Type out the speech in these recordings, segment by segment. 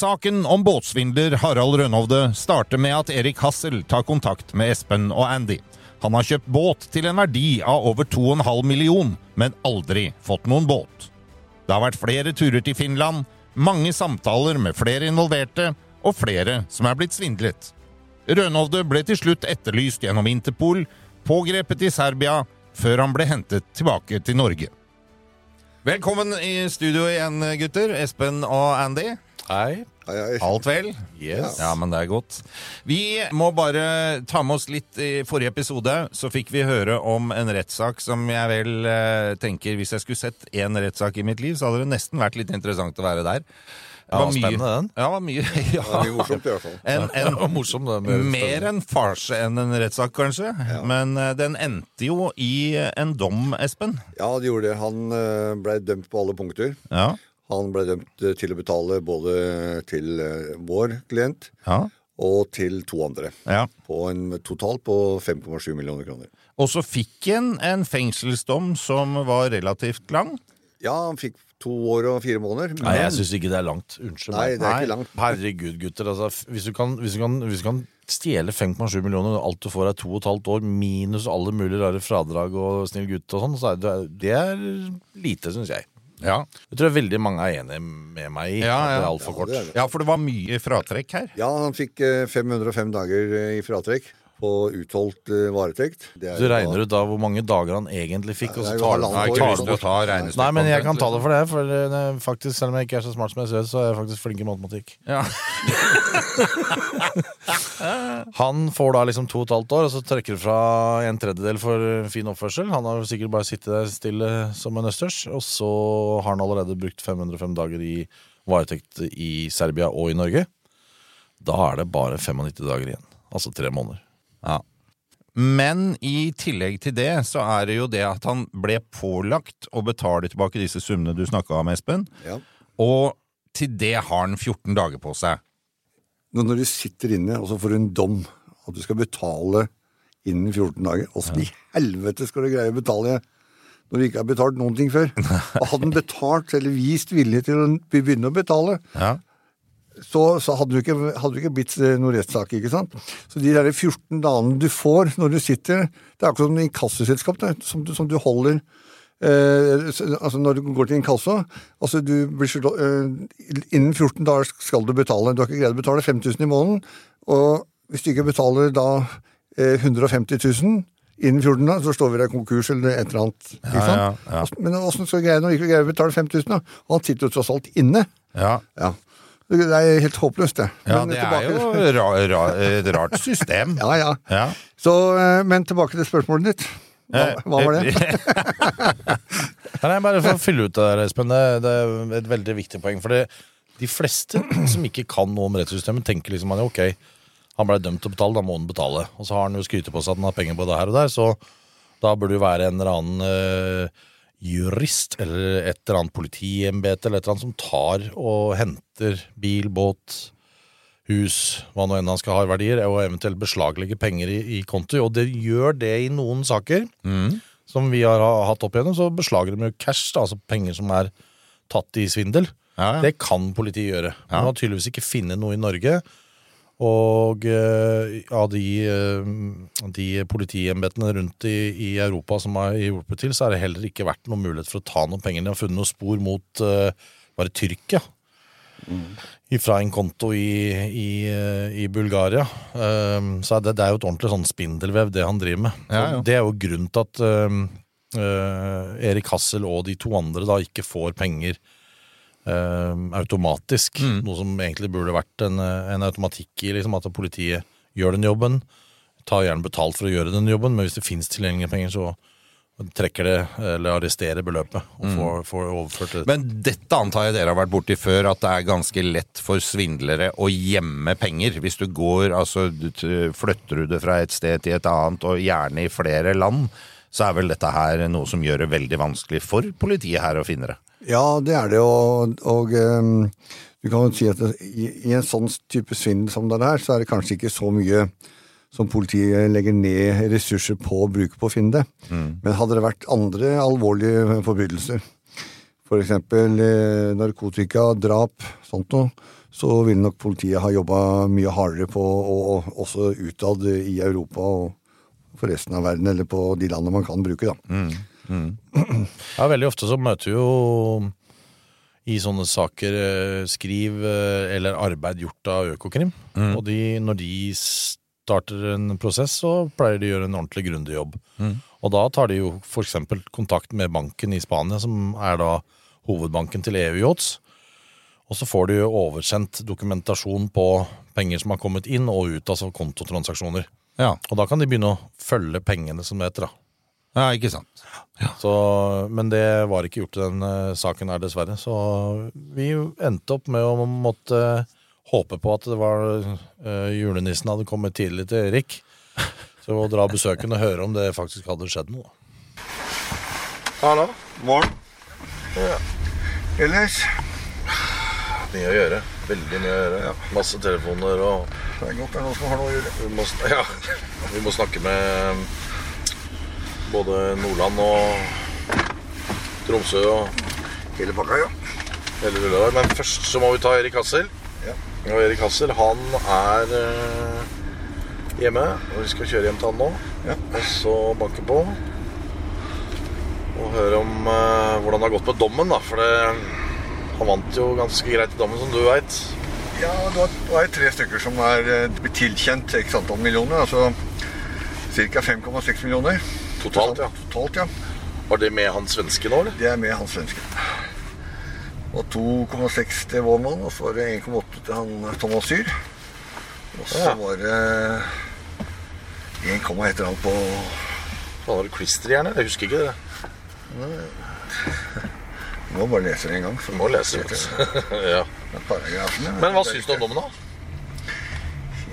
Saken om båtsvindler Harald Rønhovde starter med at Erik Hassel tar kontakt med Espen og Andy. Han har kjøpt båt til en verdi av over 2,5 million, men aldri fått noen båt. Det har vært flere turer til Finland, mange samtaler med flere involverte, og flere som er blitt svindlet. Rønhovde ble til slutt etterlyst gjennom Interpol, pågrepet i Serbia, før han ble hentet tilbake til Norge. Velkommen i studio igjen, gutter. Espen og Andy. Hei. Alt vel? Yes. Ja, men det er godt. Vi må bare ta med oss litt i forrige episode. Så fikk vi høre om en rettssak som jeg vel eh, tenker Hvis jeg skulle sett én rettssak i mitt liv, så hadde det nesten vært litt interessant å være der. Ja, var mye- spennende, den. Ja, var mye, ja. Det var morsomt i hvert fall. En, en, ja, morsom, mer en farse enn en rettssak, kanskje. Men uh, den endte jo i en dom, Espen. Ja, det gjorde det. Han uh, ble dømt på alle punkter. Ja. Han ble dømt eh, til å betale både til eh, vår klient Ja. og til to andre. ja. På en total på 5,7 millioner kroner. Og så fikk han en fengselsdom som var relativt lang. Ja, han fikk to år og fire måneder. Nei, jeg syns ikke det er langt. Unnskyld Nei, det er ikke langt. Herregud, gutter. Altså, hvis, du kan, hvis, du kan, hvis du kan stjele 5,7 millioner, og alt du får er to og et halvt år, minus alle mulige rare fradrag og snill gutt og sånn, så er det, det er lite, syns jeg. Ja. Jeg tror veldig mange er enig med meg i. Ja, at Det er altfor kort. det er det. ja, for det var mye fratrekk her. Ja, han fikk eh, 505 dager eh, i fratrekk på utholdt uh, varetekt. Det er Så regner du da hvor mange dager han egentlig fikk, og så tar du ta. Nei, men jeg kan ta det for det, for faktisk, selv om jeg ikke er så smart som jeg ser ut, så er jeg faktisk flink i matematikk. Ja. Han får da liksom to og et halvt år, og så trekker du fra en tredjedel for fin oppførsel. Han har sikkert bare sittet der stille som en østers, og så har han allerede brukt 505 dager i varetekt i Serbia og i Norge. Da er det bare 95 dager igjen. Altså tre måneder. Ja. Men i tillegg til det, så er det jo det at han ble pålagt å betale tilbake disse summene du snakka om, Espen. Ja. Og til det har han 14 dager på seg. Nå Når du sitter inne og så får du en dom at du skal betale innen 14 dager, åssen i helvete skal du greie å betale når du ikke har betalt noen ting før? Og hadde han betalt eller vist vilje til å begynne å betale, Ja. Så, så hadde, du ikke, hadde du ikke blitt noen rettssak. ikke sant? Så de der 14 dagene du får når du sitter Det er akkurat som inkassoselskap som, du- som du holder eh, altså Når du går til inkasso altså du blir eh, Innen 14 dager skal du betale. Du har ikke greid å betale 5000 i måneden. Og hvis du ikke betaler da eh, 150 000 innen 14 dager, så står vi der konkurs eller et eller annet. ikke sant? ja, ja. Men åssen skal du greie når du ikke greier å betale 5000? da? Og han sitter jo tross alt inne. Ja. Ja. Det er helt håpløst, det. ja, Men det er jo ra, ra, et rart system. Ja, ja. Ja. Så, eh, men tilbake til spørsmålet ditt. Hva, hva var det? Nei, bare for å fylle ut det der, Espen? Det, er et veldig viktig poeng. For de fleste som ikke kan noe om rettssystemet, tenker liksom at ok, han ble dømt til å betale, da må han betale. Og så har han jo skrytet på seg at han har penger på det her og der, så da burde det jo være en eller annen eh, jurist eller et eller annet politiembete eller et eller annet som tar og henter bil, båt, hus, hva nå enn han skal ha i verdier, og eventuelt beslaglegge penger i, i konti. Og det gjør det i noen saker som vi har hatt opp igjennom, så beslager de jo cash, da, altså penger som er tatt i svindel. Ja, ja. Det kan politiet gjøre. Men man har tydeligvis ikke funnet noe i Norge. Og av av de, eh, de politiembetene rundt i, i Europa som har hjulpet til, så har det heller ikke vært noen mulighet for å ta noen penger. De har funnet noen spor mot eh, bare Tyrkia. Fra en konto i, i, eh, i Bulgaria. Så det, det er jo et ordentlig sånn spindelvev, det han driver med. Ja, ja. Det er jo grunnen til at eh, Erik Hassel og de to andre da ikke får penger automatisk. Mm. Noe som egentlig burde vært en, eh, en automatikk i liksom, at politiet gjør den jobben. Tar gjerne betalt for å gjøre den jobben, men hvis det finnes tilgjengelige penger, så trekker det, eller arresterer beløpet og får, får overført det. Mm. Men dette antar jeg dere har vært borti før, at det er ganske lett for svindlere å gjemme penger. Hvis du går, altså flytter du det fra et sted til et annet, og gjerne i flere land, så er vel dette her noe som gjør det veldig vanskelig for politiet her å finne det. Ja, det er det, og, og um, du kan jo si at det, i, i en sånn type svindel som det er, så er det kanskje ikke så mye som politiet legger ned ressurser på å bruke på å finne det. Men hadde det vært andre alvorlige forbrytelser, for eksempel eh, narkotika, drap, sånt noe, så ville nok politiet ha jobba mye hardere på, og, og også utad i Europa og for resten av verden, eller på de landene man kan bruke, da. Ja, veldig ofte så møter vi jo i sånne saker eh, skriv eh, eller arbeid gjort av Økokrim. Og de, når de starter en prosess, så pleier de å gjøre en ordentlig grundig jobb. Og da tar de jo f.eks. kontakt med banken i Spania, som er da hovedbanken til EU Yachts. Og så får de jo oversendt dokumentasjon på penger som har kommet inn og ut, altså kontotransaksjoner. Ja, Og da kan de begynne å følge pengene, som det heter. da. ja ikke sant. Så, men det var ikke gjort i den uh, saken her, dessverre. Så vi endte opp med å måtte håpe på at det var uh, julenissen hadde kommet tidlig til Erik. Så å dra besøken og høre om det faktisk hadde skjedd noe. Hallo. Morgen. Ellers Mye å gjøre. Veldig mye å gjøre. Masse telefoner og det er godt det er noen som har noe å gjøre. vi må, ja, vi må snakke med både Nordland og Tromsø og Hele pakka, ja. hele Lulledag. Men først så må vi ta Erik Hassel. Ja. Og Erik Hassel, han er eh, hjemme. Og vi skal kjøre hjem til han nå. Ja. Og så banke på. Og høre om eh, hvordan det har gått med dommen, da. For det, han vant jo ganske greit i dommen, som du veit. Ja, det var, tre stykker som er eh, tilkjent x antall millioner. Altså ca. 5,6 millioner. Totalt, ja. Totalt, ja. Var det med han svenske nå, eller? Det er med han svenske. Og 2,6 til vår mann, og så var det 1,8 til han eh, Thomas Syr. Og så Ja. var det 1, et eller annet på Han det klisterhjerne? Jeg husker ikke det. Du må bare lese det en gang. så må lese det. ja. Men, Men hva syns du om dommen, da?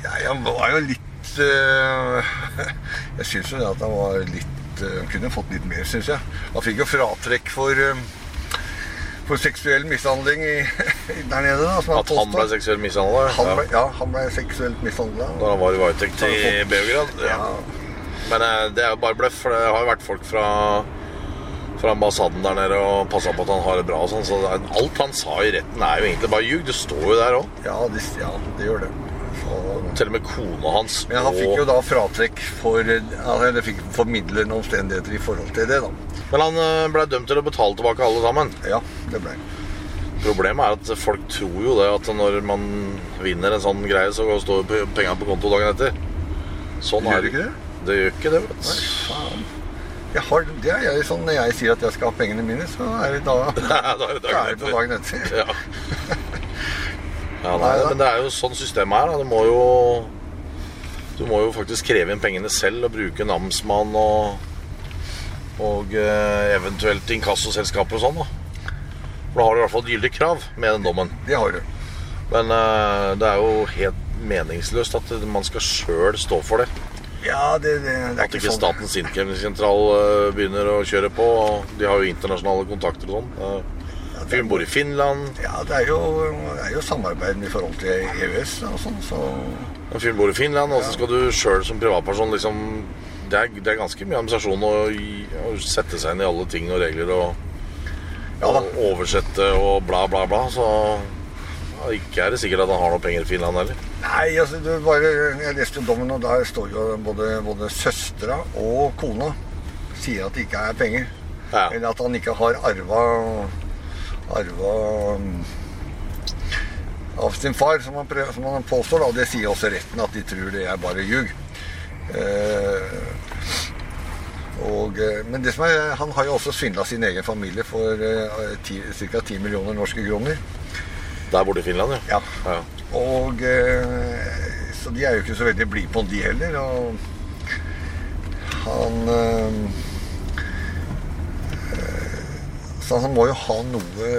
Ja, jeg var jo litt uh, Jeg syns jo det at han var litt uh, kunne fått litt mer, syns jeg. Han fikk jo fratrekk for eh, for seksuell mishandling i, der nede. da At han ble påstår. seksuelt mishandla? Ja. ja, han ble seksuelt mishandla. Da han var i varetekt i Beograd? Ja. Men eh, det er jo bare bløff, for det har jo vært folk fra, fra ambassaden der nede og passa på at han har det bra og sånn, så alt han sa i retten er jo egentlig bare ljug. Det står jo der òg. Ja, det, ja, det gjør det. Og... Til og med kona hans men han fikk jo da fratrekk for Eller fikk formidlende omstendigheter i forhold til det, da. Men han eh, ble dømt til å betale tilbake alle sammen. Ja, det ble Problemet er at folk tror jo det at når man vinner en sånn greie, så står penga på konto dagen etter. Sånn Gjør er det ikke det? Det gjør ikke det, vet du. Jeg har, det er jeg sånn Når jeg sier at jeg skal ha pengene mine, så er det da da er det dagen på etter. dagen etter. Ja. ja nei, men det er jo sånn systemet er. Du må jo Du må jo faktisk kreve inn pengene selv og bruke namsmann og og eh, eventuelt inkassoselskaper og sånn. da. For da har du i hvert fall et gyldig krav med den dommen. Det har du. Men eh, det er jo helt meningsløst at man skal sjøl stå for det. Ja, det, det, det At ikke. Statens innkrevingssentral eh, begynner å kjøre på. De har jo internasjonale kontakter og sånn. Hun Fyren bor i Finland. Ja, det er jo, det er jo samarbeid i forhold til EØS og sånn, så En fyr bor i Finland, og så skal du sjøl som privatperson liksom det er, det er ganske mye administrasjon å, å sette seg inn i alle ting og regler og, Ja og oversette og bla, bla, bla. Så Ikke er det sikkert at han har noe penger i Finland heller. Nei, altså, du bare, jeg leste dommen, og der står jo både, både søstera og kona sier at det ikke er penger. Ja. Eller at han ikke har arva arva um, av sin far, som han, som han påstår. Da. Det sier også retten, at de tror det er bare ljug. Eh, og, eh, men det som er, han har jo også svindla sin egen familie for eh, ca. 10 millioner norske kroner. Der borte i Finland, ja. Ja. ja. Og eh, Så de er jo ikke så veldig blide på de heller. Og han eh, Så han må jo ha noe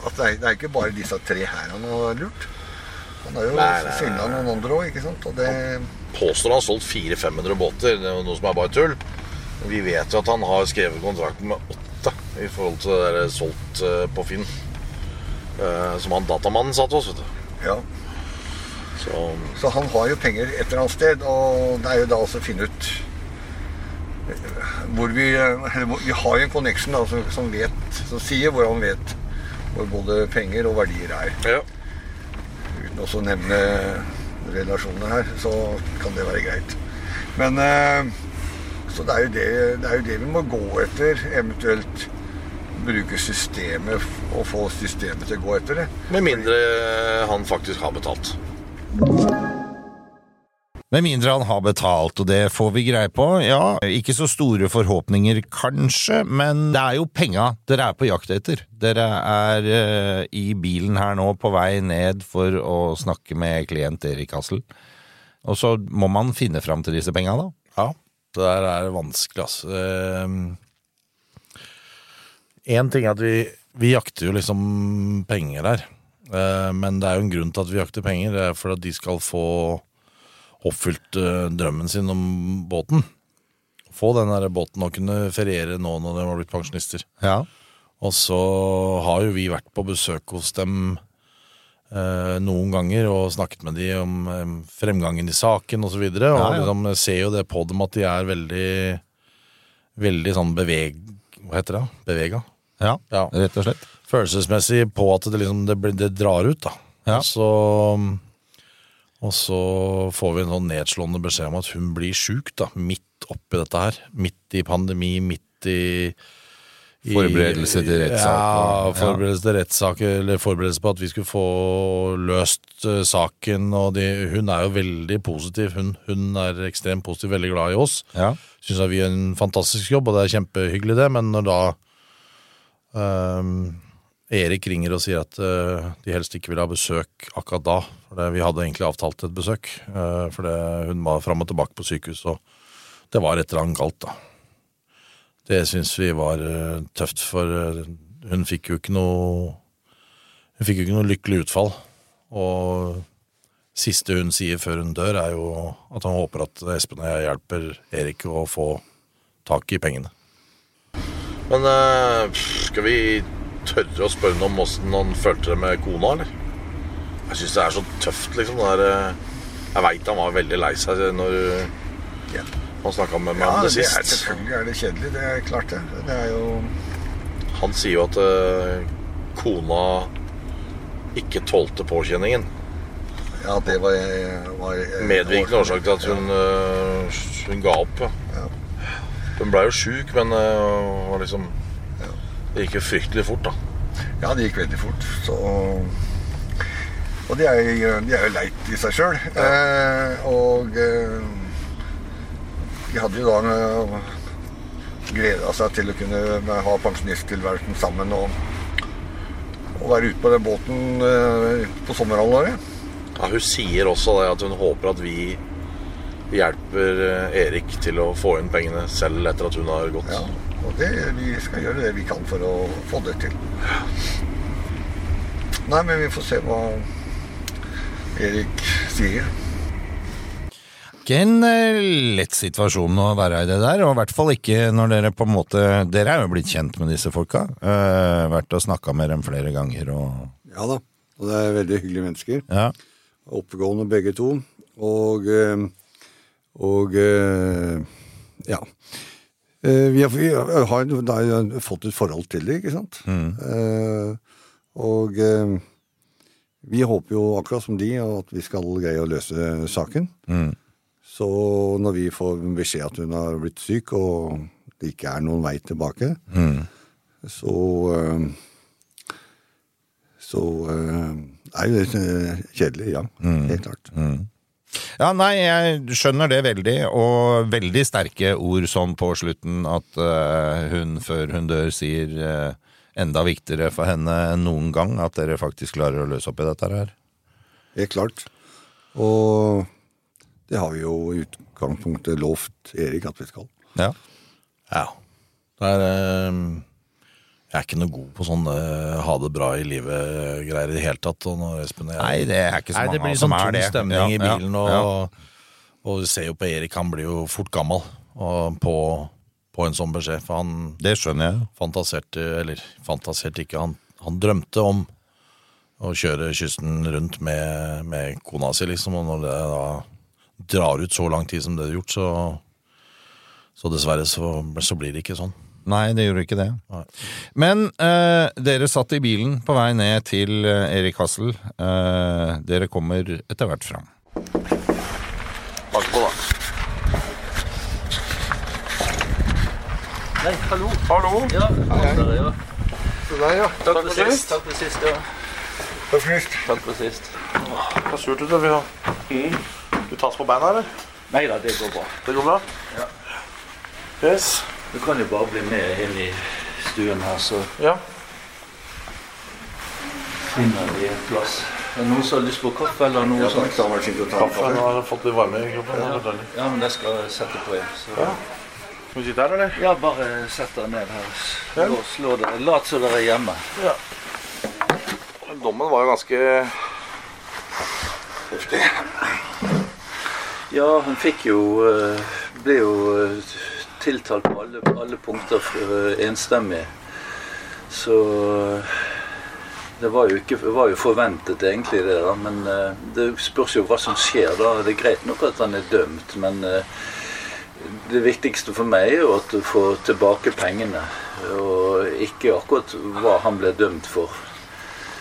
at det, er, det er ikke bare disse tre her han har lurt. Han har jo svindla noen andre òg, ikke sant. Og det Påstår han har solgt 400-500 båter, det er noe som er bare tull. Vi vet jo at han har skrevet kontrakt med åtte i forhold til det der solgt eh, på Finn. Eh, Som han datamannen satt hos, vet du. Ja. Så Så han har jo penger et eller annet sted, og det er jo da også å finne ut eh, hvor vi Vi har jo en connection da, som, som vet, som sier hvor han vet hvor både penger og verdier er. ja. Uten også å nevne relasjoner her, så kan det være greit. Men eh, Så det er, jo det, det er jo det vi må gå etter, eventuelt bruke systemet og få systemet til å gå etter det. Med mindre han faktisk har betalt. Med mindre han har betalt, og det får vi greie på. Ja, ikke så store forhåpninger kanskje, men det er jo penga dere er på jakt etter. Dere er uh, i bilen her nå på vei ned for å snakke med klient Erik Hassel. Og så må man finne fram til disse penga, da. Ja, det der er vanskelig, altså. Én ting er at vi, vi jakter jo liksom penger her. Eh, Men det er jo en grunn til at vi jakter penger. Det er for at de skal få oppfylt eh, drømmen sin om båten. Få den der båten og kunne feriere nå når de har blitt pensjonister. Ja. Og så har jo vi vært på besøk hos dem eh, noen ganger og snakket med dem om eh, fremgangen i saken osv. Og, så videre, og Ja, ja. liksom ser jo det på dem at de er veldig Veldig sånn beveg... Hva heter det? Bevega? Ja, Ja. rett og slett. Følelsesmessig på at det liksom det, blir- det drar ut, da. Ja. Og så og så får vi en sånn nedslående beskjed om at hun blir sjuk, da. Midt oppi dette her. Midt i pandemi, midt i i- Forberedelse til rettssak Ja, forberedelse til rettssak, eller forberedelse på at vi skulle få løst uh, saken. Og de, hun er jo veldig positiv. Hun, hun er ekstremt positiv, veldig glad i oss. Ja. Syns vi gjør en fantastisk jobb, og det er kjempehyggelig, det. Men når da ehm, Erik ringer og sier at uh, de helst ikke vil ha besøk akkurat da For det, vi hadde egentlig avtalt et besøk, uh, for det, hun var fram og tilbake på sykehus, og det var et eller annet galt, da. Det syns vi var uh, tøft, for hun fikk jo ikke noe Hun fikk jo ikke noe lykkelig utfall. Og siste hun sier før hun dør, er jo at han håper at Espen og jeg hjelper Erik å få tak i pengene. Men eh, skal vi tørre å spørre ham om åssen han følte det med kona, eller? Jeg syns det er så tøft, liksom. Der, eh, jeg veit han var veldig lei seg når Ja. han snakka med meg Ja, om det det er, sist. selvfølgelig er det kjedelig. Det er klart, det. Det er jo Han sier jo at uh, kona ikke tålte påkjenningen. Ja, det var, var Medvirkende årsak til at hun, eh, hun ga opp. Ja. Ja. Hun blei jo sjuk, men var liksom Det gikk jo fryktelig fort, da. Ja, det gikk veldig fort. Så Og det er, jo- er jo leit i seg sjøl. Eh, og eh, de hadde jo da eh, gleda seg til å kunne ha pensjonisttilværelsen sammen og, og være ute på den båten eh, på sommerhalvåret. Ja, hun sier også det at hun håper at vi hjelper eh, Erik til å få inn pengene selv etter at hun har gått. Ja, og det, vi skal gjøre det vi kan for å få det til. Nei, men vi får se hva Erik sier. Ikke en eh, lett situasjon å være i det der, og i hvert fall ikke når dere på en måte Dere er jo blitt kjent med disse folka. Uh, vært og snakka med dem flere ganger og Ja da, og det er veldig hyggelige mennesker. Ja. Oppegående begge to. Og, eh, og eh, ja. Eh, Vi har, vi har da fått et forhold til det, ikke sant? Eh, Og Vi håper jo akkurat som de at vi skal greie å løse saken. Så når vi får beskjed at hun har blitt syk og det ikke er noen vei tilbake, så eh, Så eh, er jo det kjedelig, ja. Helt klart. Ja, nei, jeg skjønner det veldig, og veldig sterke ord sånn på slutten at uh, hun før hun dør sier uh, enda viktigere for henne enn noen gang at dere faktisk klarer å løse opp i dette her. Helt klart. Og det har vi jo i utgangspunktet lovt Erik at vi skal. Ja. Ja. Det er, eh, jeg er ikke noe god på sånn eh, ha det bra i livet-greier i det hele tatt. Og når Espen og jeg, Nei, det er ikke så mange Nei, det blir sånn tung stemning Ja, i bilen, og, ja. og du ser jo på Erik, han blir jo fort gammel og på, på en sånn beskjed. For han Det skjønner jeg fantaserte, eller fantaserte ikke, han, han drømte om å kjøre kysten rundt med, med kona si, liksom. Og når det da drar ut så lang tid som det har gjort, så, så dessverre så, så blir det ikke sånn. Nei, det gjorde ikke det. Nei. Men eh, dere satt i bilen på vei ned til eh, Erik Hassel. Eh, dere kommer etter hvert fram. Bank på, da. Nei, hallo. Hallo! Ja, dere, ja. Der, ja. Takk for sist. Takk for sist, ja. Takk for sist. Takk for sist. Det er surt ut, Vi har Du tas på beina, eller? Nei da, det går bra. Det går bra? Ja. Yes. Du kan jo bare bli med inn i stuen her, så Ja. finner vi en plass. Er det noen som har lyst på kaffe eller noe sånt? Ta en Kaffe. Nå har jeg fått litt varme i kroppen. Det er. Ja, men det skal jeg sette på igjen. Så. Ja. Skal vi sitte her, eller? Ja, bare sett dere ned her. Slå, slå dere. Lat som dere er hjemme. Ja. Dommen var jo ganske Ja, hun fikk jo eh, Ble jo eh, tiltalt på alle, alle punkter eh, enstemmig. Så eh, det var jo, ikke, det var jo forventet egentlig det, da. Men eh, det spørs jo hva som skjer da. Det er greit nok at han er dømt, men det viktigste for meg er jo at du får tilbake pengene. Og ikke akkurat hva han ble dømt for.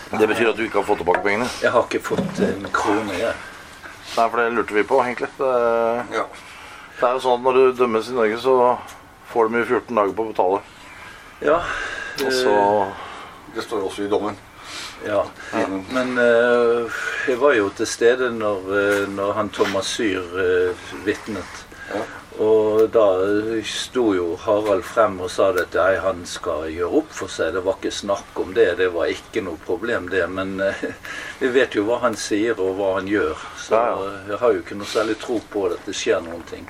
Det betyr at du ikke har fått tilbake pengene? Jeg har ikke fått en krone, jeg. Nei, for det lurte vi på, egentlig. Det, det er jo sånn at når du dømmes i Norge, så får de jo 14 dager på å betale. Ja. Og så Det står også i dommen. Ja, men uh, jeg var jo til stede når, eh, når han Thomas Syr uh, vitnet. Og da sto jo Harald frem og sa det at nei, han skal gjøre opp for seg. Det var ikke snakk om det. Det var ikke noe problem, det. Men eh, vi vet jo hva han sier og hva han gjør. Så Ja, ja. jeg har jo ikke noe særlig tro på at det skjer noen ting.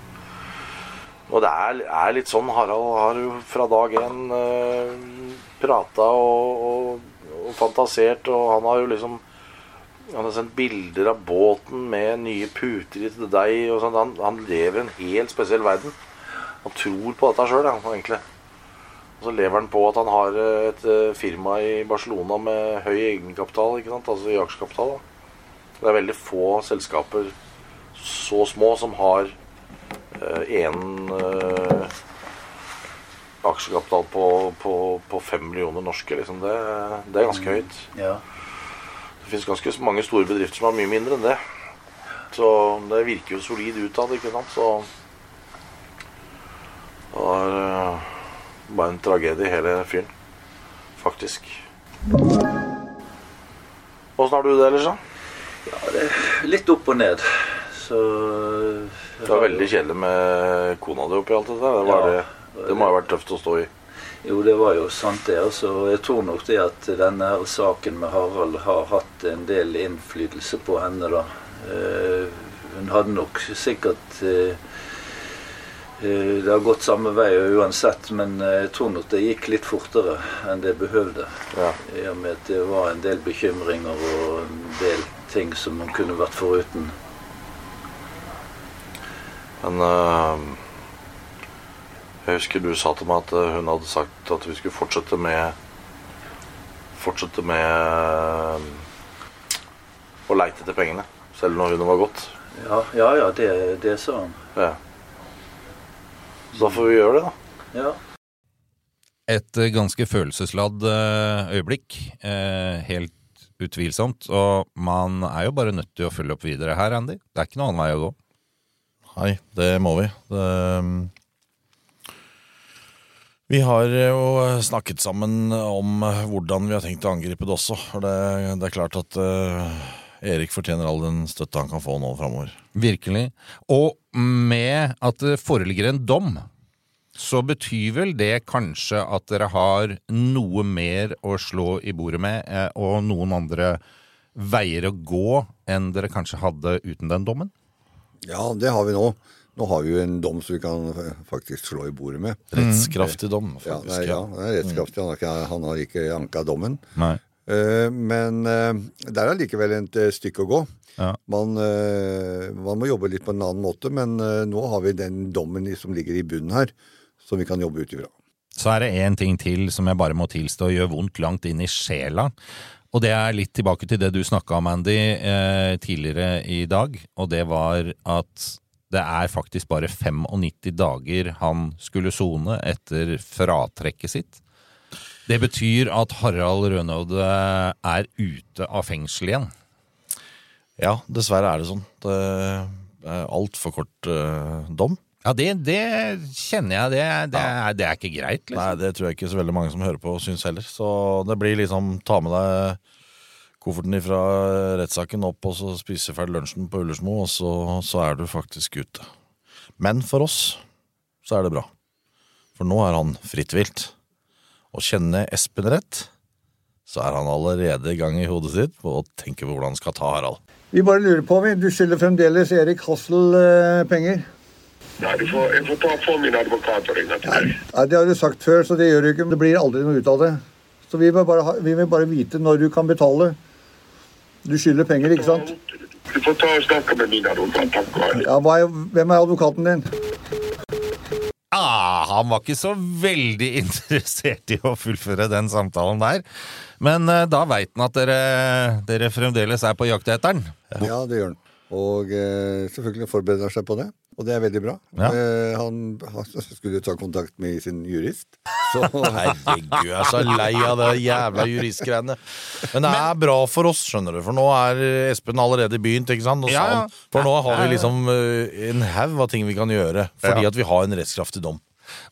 Og det er, er litt sånn Harald har jo fra dag én eh, prata og, og, og fantasert, og han har jo liksom Han har sendt bilder av båten med nye puter i til deg og sånn. Han, han lever en helt spesiell verden. Han tror på dette sjøl, egentlig. Og så lever han på at han har eh, et eh, firma i Barcelona med høy egenkapital, ikke sant? altså i aksjekapital. da. Det er veldig få selskaper så små som har én eh, aksjekapital på, på, på fem millioner norske. Liksom. Det, det er ganske høyt. Ja. Det finnes ganske mange store bedrifter som har mye mindre enn det. Så det virker jo solid utad, ikke sant. Så det var eh, bare en tragedie, hele fyren. Faktisk. Åssen har du det ellers, da? ja, det er litt opp og ned. Så Det var veldig kjedelig med kona di oppi alt dette. Det, var Ja. det, det må ha vært tøft å stå i. Jo, det var jo sant det. altså. Jeg tror nok det at denne saken med Harald har hatt en del innflytelse på henne, da. Uh, hun hadde nok sikkert uh, Det har gått samme vei uansett, men jeg tror nok det gikk litt fortere enn det behøvde. Ja. I og med at det var en del bekymringer og en del ting som hun kunne vært foruten. Men øh, jeg husker du sa til meg at øh, hun hadde sagt at vi skulle fortsette med Fortsette med øh, å leite etter pengene. Selv når hun var gått. Ja, ja, ja det, det sa han. Ja. Så da får vi gjøre det, da. Ja. Et eh, ganske følelsesladd eh, øyeblikk. Eh, Helt utvilsomt. Og man er jo bare nødt til å følge opp videre her, Andy. Det er ikke noen annen vei å gå. Nei, det må vi. Det, vi har jo snakket sammen om hvordan vi har tenkt å angripe det også. For det, det er klart at eh, Erik fortjener all den støtte han kan få nå framover. Virkelig. Og med at det foreligger en dom, så betyr vel det kanskje at dere har noe mer å slå i bordet med, eh, og noen andre veier å gå enn dere kanskje hadde uten den dommen? Ja, det har vi nå. Nå har vi jo en dom som vi kan eh, faktisk slå i bordet med. Rettskraftig dom, Ja, faktisk. nei, ja, det er rettskraftig. Han har ikke, han har ikke anka dommen. Nei. Eh, Men der det er likevel et eh, stykke å gå. Ja. Man, eh, man må jobbe litt på en annen måte, men eh, nå har vi den dommen som ligger i bunnen her, som vi kan jobbe ut ifra. Så er det én ting til som jeg bare må tilstå gjør vondt langt inn i sjela. Og det er litt tilbake til det du snakka om, Andy, eh, tidligere i dag. Og det var at det er faktisk bare 95 dager han skulle sone etter fratrekket sitt. Det betyr at Harald Rønaude er ute av fengsel igjen. Ja, dessverre er det sånn. Det er altfor kort eh, dom. Ja, det, det kjenner jeg. Det, det, er, det er ikke greit, liksom. Nei, det tror jeg ikke så veldig mange som hører på syns heller. Så det blir liksom ta med deg kofferten fra rettssaken opp og så spise ferdig lunsjen på Ullersmo, og så, så er du faktisk ute. Men for oss så er det bra. For nå er han fritt vilt. Og kjenner Espen rett, så er han allerede i gang i hodet sitt på å tenke på hvordan han skal ta Harald. Vi bare lurer på, vi. Du skylder fremdeles Erik Hassel eh, penger. Nei, du får, jeg får ta få min advokat og ringe til deg. Nei, Det har du sagt før, så det gjør du ikke. Det blir aldri noe ut av det. Så vi vil bare, ha, vi vil bare vite når du kan betale. Du skylder penger, ikke sant? Du får ta og snakke med min advokat. Takk. Ja, hva er, Hvem er advokaten din? Ah, han var ikke så veldig interessert i å fullføre den samtalen der. Men eh, da veit han at dere, dere fremdeles er på jakt etter den. Ja, det gjør han. Og eh, selvfølgelig forbereder han seg på det. Og det er veldig bra. Ja. Eh, han, han skulle ta kontakt med sin jurist. Så Herregud, jeg er så lei av det jævla juristgreiene. Men det er bra for oss, skjønner du. For nå er Espen allerede begynt. ikke sant? Og Ja, ja. sånn. For nå har vi liksom eh, en haug av ting vi kan gjøre. Fordi at vi har en rettskraftig dom.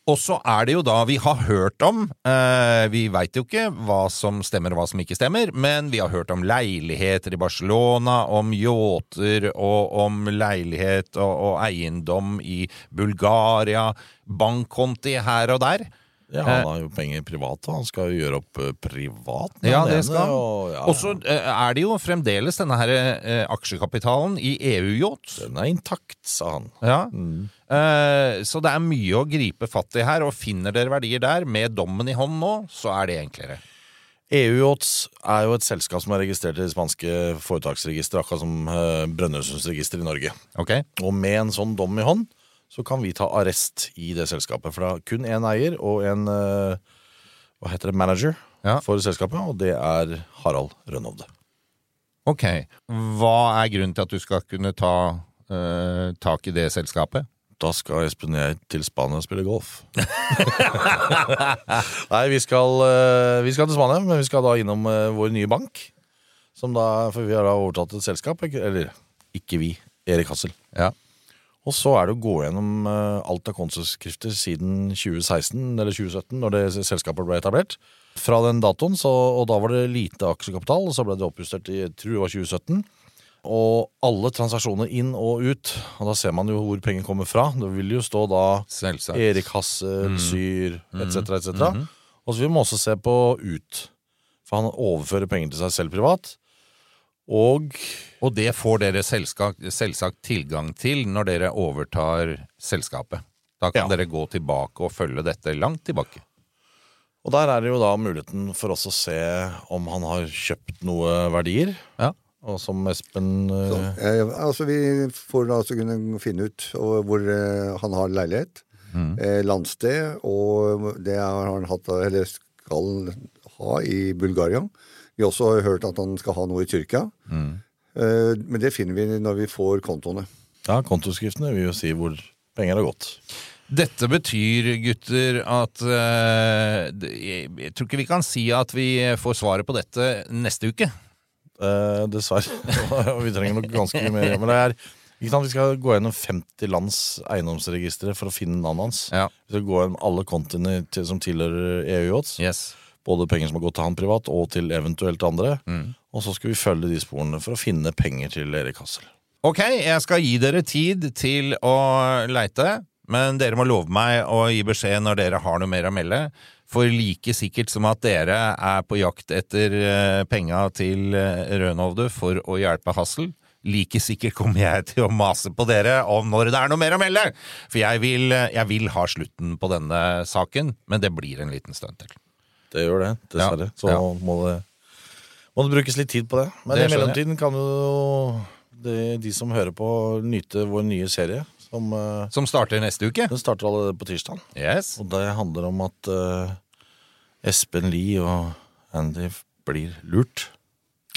Og så er det jo da vi har hørt om eh, Vi veit jo ikke hva som stemmer og hva som ikke stemmer, men vi har hørt om leiligheter i Barcelona, om yachter og om leilighet og, og eiendom i Bulgaria, bankkonti her og der. Ja, Han har jo penger privat, og han skal jo gjøre opp eh, privat. med Ja, det skal han. Og, ja, så eh, er det jo fremdeles denne her eh, aksjekapitalen i E EU-yacht. Den er intakt, sa han. Ja. Eh, så det er mye å gripe fatt i her, og finner dere verdier der, med dommen i hånd nå, så er det enklere. EU-Yachts er jo et selskap som er registrert i det spanske foretaksregisteret, akkurat som Brønnøysundsregisteret i Norge. Ok? Og med en sånn dom i hånd, så kan vi ta arrest i det selskapet. For det er kun én eier og en eh, hva heter det, manager Ja. for selskapet, og det er Harald Rønhovde. Ok. Hva er grunnen til at du skal kunne ta uh, tak i det selskapet? Da skal Espen og jeg til Spania og spille golf. Nei, vi skal, uh, vi skal til Spania, men vi skal da innom uh, vår nye bank. Som da, for vi har da overtatt et selskap, eller ikke vi, Erik Hassel. Ja. Og så er det å gå gjennom eh, alt av kontorskrifter siden 2016 eller 2017, når det selskapet ble etablert. Fra den datoen, så, og da var det lite aksjekapital, og så ble det oppjustert i jeg tror det var 2017. Og alle transaksjoner inn og ut, og da ser man jo hvor penger kommer fra. Det vil jo stå da Selvsagt. Erik Hassel, Syr, etc., etc. Og så vil man også se på ut. For han overfører penger til seg selv privat. Og Og det får dere selvsagt, selvsagt tilgang til når dere overtar selskapet. Da kan Ja. dere gå tilbake og følge dette langt tilbake. Og der er det jo da muligheten for oss å se om han har kjøpt noe verdier. Ja. Og som Espen eh, Så, eh, altså Vi får da altså kunne finne ut hvor eh, han har leilighet, eh, landsted, og det har han hatt, eller skal ha i Bulgaria. Vi har også hørt at han skal ha noe i Tyrkia. Eh, men det finner vi når vi får kontoene. Ja, kontoskriftene vil jo si hvor penger har gått. Dette betyr, gutter, at eh, jeg, tror ikke vi kan si at vi får svaret på dette neste uke. Eh, dessverre. Vi trenger nok ganske mye mer. Men det er ikke sant, Vi skal gå gjennom 50 lands eiendomsregistre for å finne navnet hans. Ja. Vi skal gå gjennom alle kontiene til, som tilhører EU-yachts. Yes. Både penger som har gått til han privat, og til eventuelt andre. Mm. Og så skal vi følge de sporene for å finne penger til Erik Hassel. Ok, jeg skal gi dere tid til å leite, men dere må love meg å gi beskjed når dere har noe mer å melde. For like sikkert som at dere er på jakt etter eh, penga til eh, Rønhovde for å hjelpe Hassel, like sikkert kommer jeg til å mase på dere om når det er noe mer å melde! For jeg vil, eh, jeg vil ha slutten på denne saken, men det blir en liten stund til. Det gjør det, dessverre. Ja, Så ja. må det må det brukes litt tid på det. Men Det i mellomtiden kan jo de, de som hører på, nyte vår nye serie. Som eh, Som starter neste uke. Den starter allerede på tirsdag. Yes. Og det handler om at uh, Espen Lie og Andy blir lurt.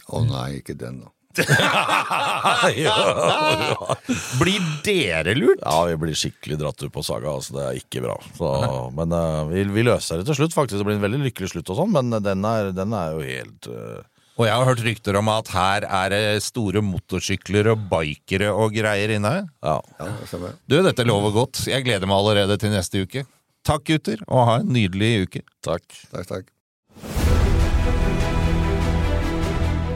Å nei, ikke den, da. Blir dere lurt? Ja, vi blir skikkelig dratt ut på saga. Altså, det er ikke bra. Så, men uh, vi, vi løser det til slutt, faktisk. Det blir en veldig lykkelig slutt, og sånn, men den er, den er jo helt uh... Og jeg har hørt rykter om at her er det store motorsykler og bikere og greier inne. Ja. Ja. Du, dette lover godt. Jeg gleder meg allerede til neste uke. Takk, gutter, og ha en nydelig uke. Takk. Takk, takk.